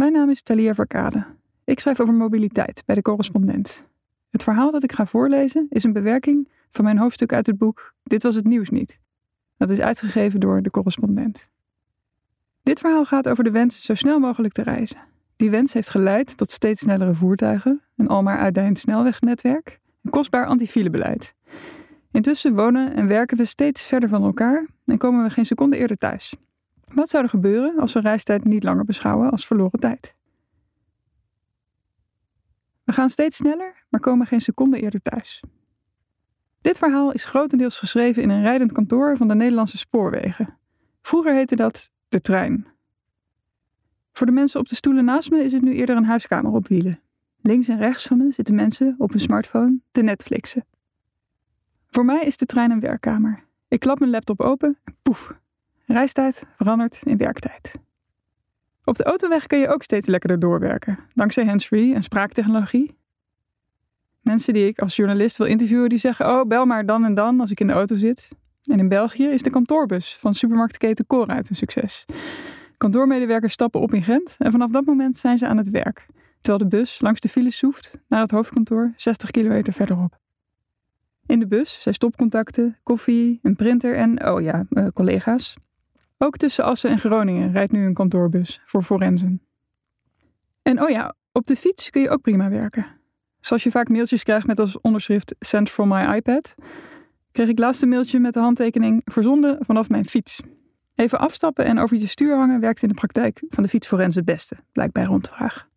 Mijn naam is Thalia Verkade. Ik schrijf over mobiliteit bij de correspondent. Het verhaal dat ik ga voorlezen is een bewerking van mijn hoofdstuk uit het boek Dit was het nieuws niet. Dat is uitgegeven door de correspondent. Dit verhaal gaat over de wens zo snel mogelijk te reizen. Die wens heeft geleid tot steeds snellere voertuigen, een almaar uitdijend snelwegnetwerk en kostbaar antifilebeleid. Intussen wonen en werken we steeds verder van elkaar en komen we geen seconde eerder thuis. Wat zou er gebeuren als we reistijd niet langer beschouwen als verloren tijd? We gaan steeds sneller, maar komen geen seconde eerder thuis. Dit verhaal is grotendeels geschreven in een rijdend kantoor van de Nederlandse spoorwegen. Vroeger heette dat de trein. Voor de mensen op de stoelen naast me is het nu eerder een huiskamer op wielen. Links en rechts van me zitten mensen op hun smartphone te Netflixen. Voor mij is de trein een werkkamer. Ik klap mijn laptop open en poef, reistijd verandert in werktijd. Op de autoweg kun je ook steeds lekkerder doorwerken, dankzij handsfree en spraaktechnologie. Mensen die ik als journalist wil interviewen, die zeggen: Oh, bel maar dan en dan als ik in de auto zit. En in België is de kantoorbus van supermarktketen Coruit een succes. Kantoormedewerkers stappen op in Gent en vanaf dat moment zijn ze aan het werk, terwijl de bus langs de files zoeft naar het hoofdkantoor 60 kilometer verderop. In de bus zijn stopcontacten, koffie, een printer en, oh ja, uh, collega's. Ook tussen Assen en Groningen rijdt nu een kantoorbus voor forensen. En oh ja, op de fiets kun je ook prima werken. Zoals je vaak mailtjes krijgt met als onderschrift Send from my iPad, kreeg ik laatst een mailtje met de handtekening verzonden vanaf mijn fiets. Even afstappen en over je stuur hangen werkt in de praktijk van de fietsforens het beste, blijkt bij rondvraag.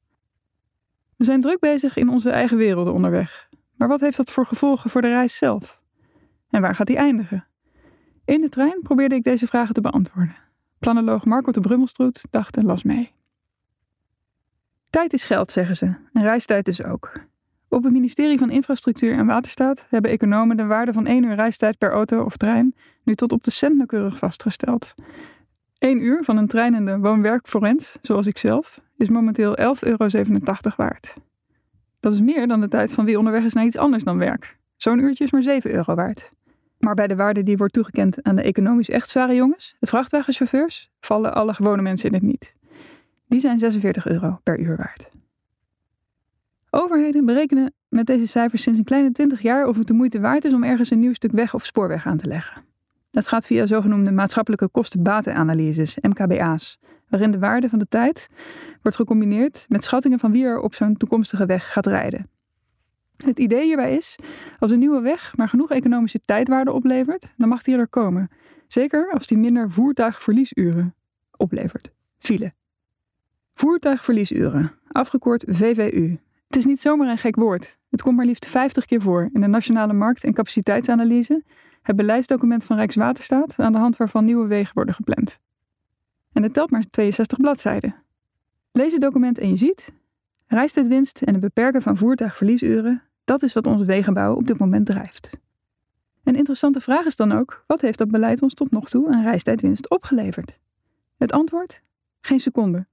We zijn druk bezig in onze eigen werelden onderweg. Maar wat heeft dat voor gevolgen voor de reis zelf? En waar gaat die eindigen? In de trein probeerde ik deze vragen te beantwoorden. Planoloog Marco de Brummelstroet dacht en las mee. Tijd is geld, zeggen ze, en reistijd dus ook. Op het ministerie van Infrastructuur en Waterstaat hebben economen de waarde van 1 uur reistijd per auto of trein nu tot op de cent nauwkeurig vastgesteld. 1 uur van een treinende woon-werk forens, zoals ik zelf, is momenteel 11,87 euro waard. Dat is meer dan de tijd van wie onderweg is naar iets anders dan werk. Zo'n uurtje is maar 7 euro waard. Maar bij de waarde die wordt toegekend aan de economisch echt zware jongens, de vrachtwagenchauffeurs, vallen alle gewone mensen in het niet. Die zijn 46 euro per uur waard. Overheden berekenen met deze cijfers sinds een kleine 20 jaar of het de moeite waard is om ergens een nieuw stuk weg of spoorweg aan te leggen. Dat gaat via zogenoemde maatschappelijke kosten-batenanalyses, MKBA's, waarin de waarde van de tijd wordt gecombineerd met schattingen van wie er op zo'n toekomstige weg gaat rijden. Het idee hierbij is, als een nieuwe weg maar genoeg economische tijdwaarde oplevert, dan mag die er komen. Zeker als die minder voertuigverliesuren oplevert. File. Voertuigverliesuren, afgekort VVU. Het is niet zomaar een gek woord. Het komt maar liefst 50 keer voor in de Nationale Markt- en Capaciteitsanalyse, het beleidsdocument van Rijkswaterstaat, aan de hand waarvan nieuwe wegen worden gepland. En het telt maar 62 bladzijden. Lees het document en je ziet, reistijdwinst en het beperken van voertuigverliesuren, dat is wat onze wegenbouw op dit moment drijft. Een interessante vraag is dan ook: wat heeft dat beleid ons tot nog toe aan reistijdwinst opgeleverd? Het antwoord: geen seconde.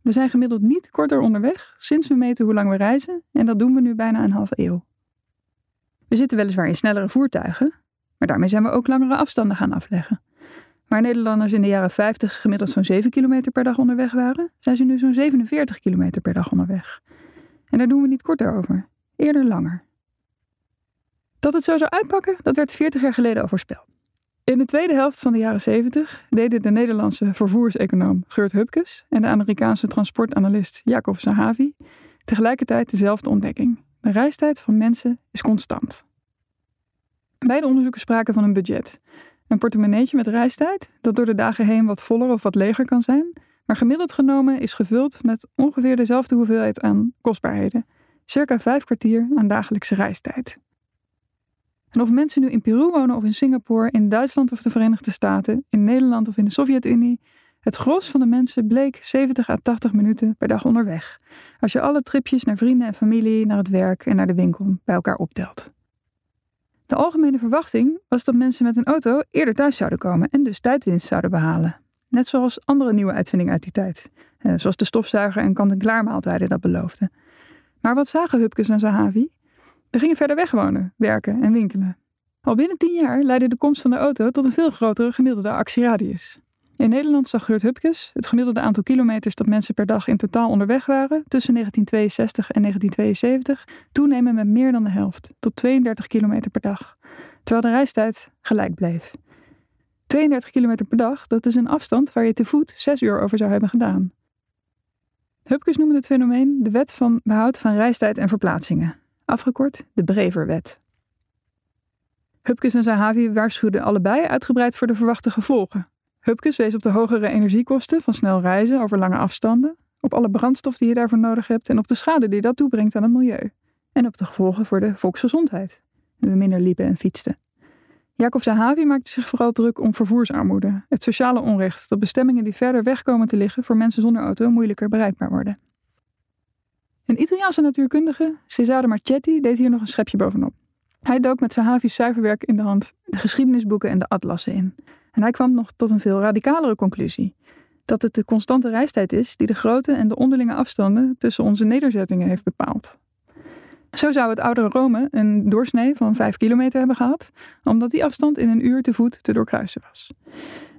We zijn gemiddeld niet korter onderweg sinds we meten hoe lang we reizen en dat doen we nu bijna een halve eeuw. We zitten weliswaar in snellere voertuigen, maar daarmee zijn we ook langere afstanden gaan afleggen. Waar Nederlanders in de jaren 50 gemiddeld zo'n 7 kilometer per dag onderweg waren, zijn ze nu zo'n 47 kilometer per dag onderweg. En daar doen we niet korter over, eerder langer. Dat het zo zou uitpakken, dat werd 40 jaar geleden al voorspeld. In de tweede helft van de jaren 70 deden de Nederlandse vervoerseconoom Geurt Hupkes en de Amerikaanse transportanalist Jacob Zahavi tegelijkertijd dezelfde ontdekking. De reistijd van mensen is constant. Beide onderzoeken spraken van een budget. Een portemonneetje met reistijd, dat door de dagen heen wat voller of wat leger kan zijn, maar gemiddeld genomen is gevuld met ongeveer dezelfde hoeveelheid aan kostbaarheden. Circa vijf kwartier aan dagelijkse reistijd. En of mensen nu in Peru wonen of in Singapore, in Duitsland of de Verenigde Staten, in Nederland of in de Sovjet-Unie, het gros van de mensen bleek 70 à 80 minuten per dag onderweg. Als je alle tripjes naar vrienden en familie, naar het werk en naar de winkel bij elkaar optelt. De algemene verwachting was dat mensen met een auto eerder thuis zouden komen en dus tijdwinst zouden behalen. Net zoals andere nieuwe uitvindingen uit die tijd, eh, zoals de stofzuiger en kant-en-klaar maaltijden dat beloofden. Maar wat zagen Hupkes en Zahavi? We gingen verder weg wonen, werken en winkelen. Al binnen tien jaar leidde de komst van de auto tot een veel grotere gemiddelde actieradius. In Nederland zag Geurt Hupkes het gemiddelde aantal kilometers dat mensen per dag in totaal onderweg waren tussen 1962 en 1972 toenemen met meer dan de helft, tot 32 kilometer per dag, terwijl de reistijd gelijk bleef. 32 kilometer per dag, dat is een afstand waar je te voet 6 uur over zou hebben gedaan. Hupkes noemde het fenomeen de wet van behoud van reistijd en verplaatsingen, afgekort de Breverwet. Hupkes en Zahavi waarschuwden allebei uitgebreid voor de verwachte gevolgen. Hupkes wees op de hogere energiekosten van snel reizen over lange afstanden, op alle brandstof die je daarvoor nodig hebt en op de schade die dat toebrengt aan het milieu. En op de gevolgen voor de volksgezondheid, nu we minder liepen en fietsten. Jacob Zahavi maakte zich vooral druk om vervoersarmoede, het sociale onrecht dat bestemmingen die verder weg komen te liggen voor mensen zonder auto moeilijker bereikbaar worden. Een Italiaanse natuurkundige, Cesare Marchetti, deed hier nog een schepje bovenop. Hij dook met Zahavi's cijferwerk in de hand de geschiedenisboeken en de atlassen in. En hij kwam nog tot een veel radicalere conclusie. Dat het de constante reistijd is die de grote en de onderlinge afstanden tussen onze nederzettingen heeft bepaald. Zo zou het oude Rome een doorsnee van 5 kilometer hebben gehad, omdat die afstand in een uur te voet te doorkruisen was.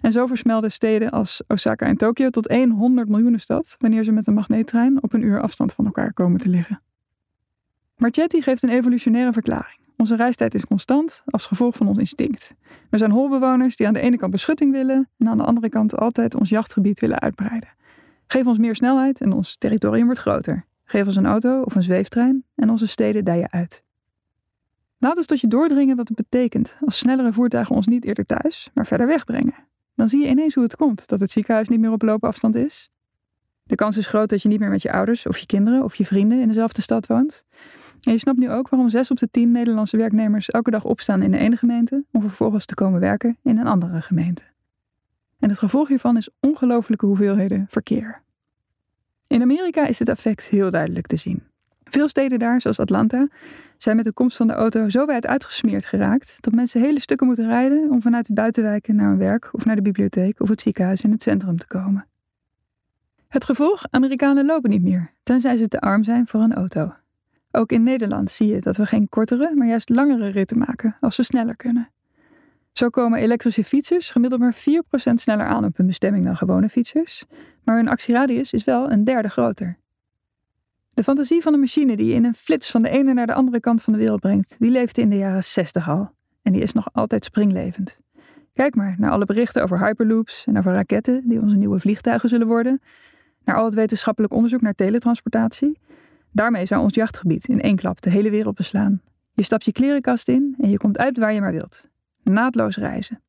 En zo versmelden steden als Osaka en Tokio tot 100 miljoenen stad wanneer ze met een magneettrein op een uur afstand van elkaar komen te liggen. Marchetti geeft een evolutionaire verklaring. Onze reistijd is constant als gevolg van ons instinct. We zijn holbewoners die aan de ene kant beschutting willen en aan de andere kant altijd ons jachtgebied willen uitbreiden. Geef ons meer snelheid en ons territorium wordt groter. Geef ons een auto of een zweeftrein en onze steden dijen uit. Laat ons tot je doordringen wat het betekent als snellere voertuigen ons niet eerder thuis, maar verder wegbrengen. Dan zie je ineens hoe het komt dat het ziekenhuis niet meer op loopafstand is. De kans is groot dat je niet meer met je ouders of je kinderen of je vrienden in dezelfde stad woont. En je snapt nu ook waarom zes op de tien Nederlandse werknemers elke dag opstaan in de ene gemeente om vervolgens te komen werken in een andere gemeente. En het gevolg hiervan is ongelofelijke hoeveelheden verkeer. In Amerika is dit effect heel duidelijk te zien. Veel steden daar, zoals Atlanta, zijn met de komst van de auto zo wijd uitgesmeerd geraakt dat mensen hele stukken moeten rijden om vanuit de buitenwijken naar hun werk of naar de bibliotheek of het ziekenhuis in het centrum te komen. Het gevolg: Amerikanen lopen niet meer, tenzij ze te arm zijn voor een auto. Ook in Nederland zie je dat we geen kortere, maar juist langere ritten maken als we sneller kunnen. Zo komen elektrische fietsers gemiddeld maar 4% sneller aan op hun bestemming dan gewone fietsers, maar hun actieradius is wel een derde groter. De fantasie van een machine die je in een flits van de ene naar de andere kant van de wereld brengt, die leefde in de jaren 60 al. En die is nog altijd springlevend. Kijk maar naar alle berichten over hyperloops en over raketten die onze nieuwe vliegtuigen zullen worden, naar al het wetenschappelijk onderzoek naar teletransportatie Daarmee zou ons jachtgebied in één klap de hele wereld beslaan. Je stapt je klerenkast in en je komt uit waar je maar wilt. Naadloos reizen.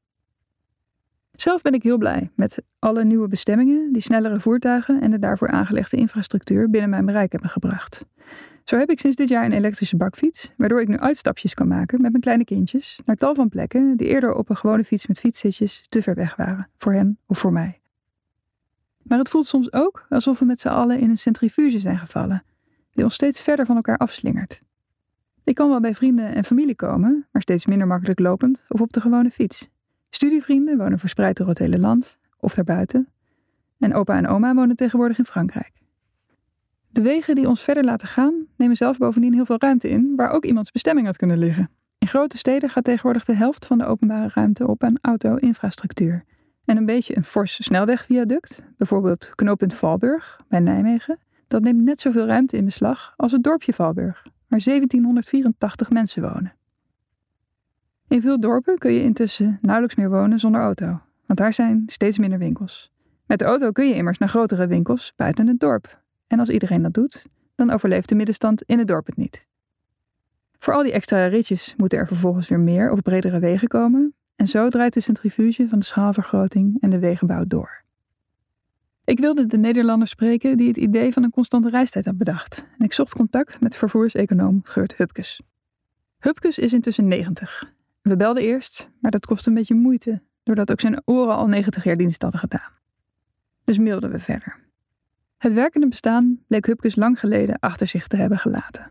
Zelf ben ik heel blij met alle nieuwe bestemmingen die snellere voertuigen en de daarvoor aangelegde infrastructuur binnen mijn bereik hebben gebracht. Zo heb ik sinds dit jaar een elektrische bakfiets, waardoor ik nu uitstapjes kan maken met mijn kleine kindjes naar tal van plekken die eerder op een gewone fiets met fietszitjes te ver weg waren, voor hen of voor mij. Maar het voelt soms ook alsof we met z'n allen in een centrifuge zijn gevallen die ons steeds verder van elkaar afslingert. Ik kan wel bij vrienden en familie komen, maar steeds minder makkelijk lopend of op de gewone fiets. Studievrienden wonen verspreid door het hele land of daarbuiten. En opa en oma wonen tegenwoordig in Frankrijk. De wegen die ons verder laten gaan, nemen zelf bovendien heel veel ruimte in waar ook iemands bestemming had kunnen liggen. In grote steden gaat tegenwoordig de helft van de openbare ruimte op aan auto-infrastructuur. En een beetje een fors snelwegviaduct, bijvoorbeeld knooppunt Valburg bij Nijmegen, dat neemt net zoveel ruimte in beslag als het dorpje Valburg, waar 1784 mensen wonen. In veel dorpen kun je intussen nauwelijks meer wonen zonder auto, want daar zijn steeds minder winkels. Met de auto kun je immers naar grotere winkels buiten het dorp. En als iedereen dat doet, dan overleeft de middenstand in het dorp het niet. Voor al die extra ritjes moeten er vervolgens weer meer of bredere wegen komen, en zo draait de centrifuge van de schaalvergroting en de wegenbouw door. Ik wilde de Nederlander spreken die het idee van een constante reistijd had bedacht. En ik zocht contact met vervoerseconoom Geurt Hupkes. Hupkes is intussen 90. We belden eerst, maar dat kostte een beetje moeite, doordat ook zijn oren al 90 jaar dienst hadden gedaan. Dus mailden we verder. Het werkende bestaan bleek Hupkes lang geleden achter zich te hebben gelaten.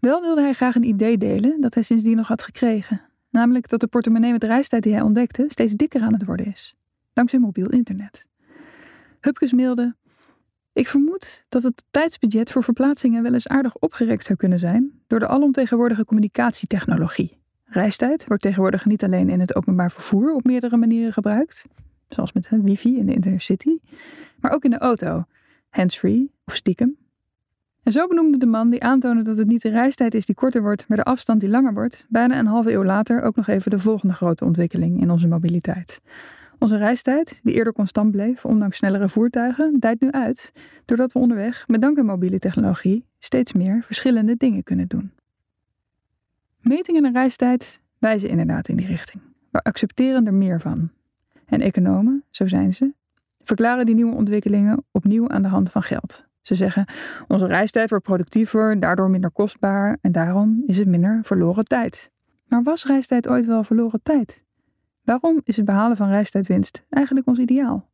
Wel wilde hij graag een idee delen dat hij sindsdien nog had gekregen, namelijk dat de portemonnee met reistijd die hij ontdekte steeds dikker aan het worden is, dankzij mobiel internet. Hupkes mailde. Ik vermoed dat het tijdsbudget voor verplaatsingen wel eens aardig opgerekt zou kunnen zijn door de alomtegenwoordige communicatietechnologie. Reistijd wordt tegenwoordig niet alleen in het openbaar vervoer op meerdere manieren gebruikt. zoals met wifi in de intercity, maar ook in de auto, handsfree of stiekem. En zo benoemde de man die aantoonde dat het niet de reistijd is die korter wordt, maar de afstand die langer wordt, bijna een halve eeuw later ook nog even de volgende grote ontwikkeling in onze mobiliteit. Onze reistijd, die eerder constant bleef, ondanks snellere voertuigen, dijt nu uit, doordat we onderweg, met dank aan mobiele technologie, steeds meer verschillende dingen kunnen doen. Metingen naar reistijd wijzen inderdaad in die richting. We accepteren er meer van. En economen, zo zijn ze, verklaren die nieuwe ontwikkelingen opnieuw aan de hand van geld. Ze zeggen: onze reistijd wordt productiever, daardoor minder kostbaar en daarom is het minder verloren tijd. Maar was reistijd ooit wel verloren tijd? Waarom is het behalen van reistijdwinst eigenlijk ons ideaal?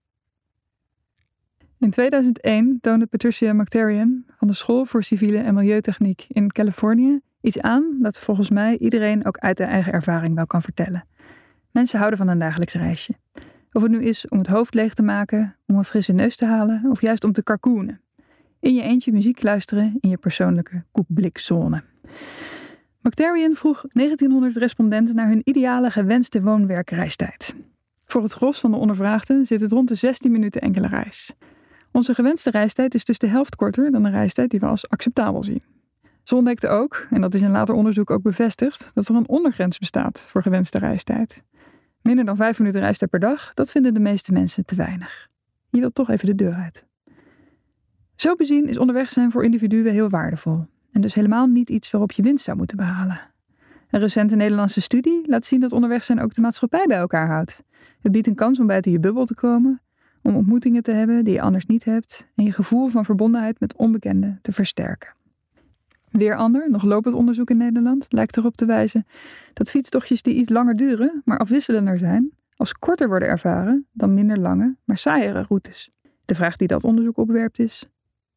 In 2001 toonde Patricia McTarian van de School voor Civiele en Milieutechniek in Californië iets aan dat volgens mij iedereen ook uit de eigen ervaring wel kan vertellen. Mensen houden van een dagelijks reisje. Of het nu is om het hoofd leeg te maken, om een frisse neus te halen of juist om te karkoenen. In je eentje muziek luisteren in je persoonlijke koekblikzone. McTarian vroeg 1900 respondenten naar hun ideale gewenste woon-werkreistijd. Voor het gros van de ondervraagden zit het rond de 16 minuten enkele reis. Onze gewenste reistijd is dus de helft korter dan de reistijd die we als acceptabel zien. Ze ontdekte ook, en dat is in later onderzoek ook bevestigd, dat er een ondergrens bestaat voor gewenste reistijd. Minder dan 5 minuten reistijd per dag, dat vinden de meeste mensen te weinig. Je wilt toch even de deur uit. Zo bezien is onderweg zijn voor individuen heel waardevol en dus helemaal niet iets waarop je winst zou moeten behalen. Een recente Nederlandse studie laat zien dat onderweg zijn ook de maatschappij bij elkaar houdt. Het biedt een kans om buiten je bubbel te komen, om ontmoetingen te hebben die je anders niet hebt en je gevoel van verbondenheid met onbekenden te versterken. Weer ander, nog lopend onderzoek in Nederland, lijkt erop te wijzen dat fietstochtjes die iets langer duren, maar afwisselender zijn, als korter worden ervaren dan minder lange, maar saaiere routes. De vraag die dat onderzoek opwerpt is: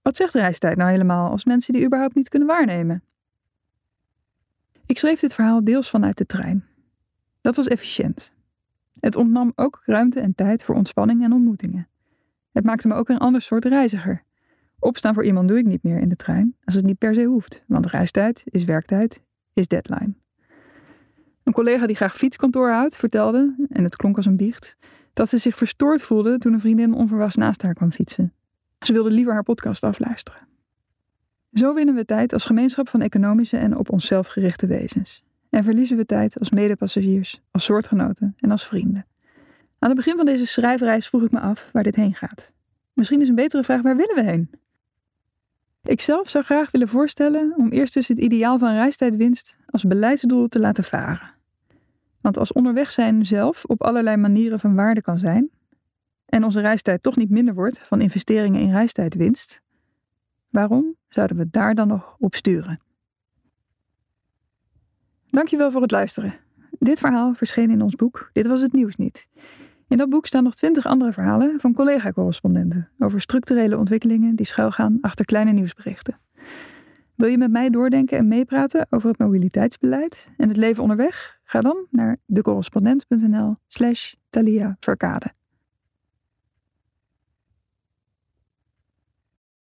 wat zegt reistijd nou helemaal als mensen die überhaupt niet kunnen waarnemen? Ik schreef dit verhaal deels vanuit de trein. Dat was efficiënt. Het ontnam ook ruimte en tijd voor ontspanning en ontmoetingen. Het maakte me ook een ander soort reiziger. Opstaan voor iemand doe ik niet meer in de trein, als het niet per se hoeft, want reistijd is werktijd, is deadline. Een collega die graag fietskantoor houdt, vertelde, en het klonk als een biecht, dat ze zich verstoord voelde toen een vriendin onverwachts naast haar kwam fietsen. Ze wilde liever haar podcast afluisteren. Zo winnen we tijd als gemeenschap van economische en op onszelf gerichte wezens. En verliezen we tijd als medepassagiers, als soortgenoten en als vrienden. Aan het begin van deze schrijfreis vroeg ik me af waar dit heen gaat. Misschien is een betere vraag: waar willen we heen? Ik zelf zou graag willen voorstellen om eerst dus het ideaal van reistijdwinst als beleidsdoel te laten varen. Want als onderweg zijn zelf op allerlei manieren van waarde kan zijn, en onze reistijd toch niet minder wordt van investeringen in reistijdwinst, waarom zouden we daar dan nog op sturen? Dankjewel voor het luisteren. Dit verhaal verscheen in ons boek Dit was het nieuws niet. In dat boek staan nog twintig andere verhalen van collega-correspondenten over structurele ontwikkelingen die schuilgaan achter kleine nieuwsberichten. Wil je met mij doordenken en meepraten over het mobiliteitsbeleid en het leven onderweg? Ga dan naar decorrespondent.nl slash Thalia Verkade.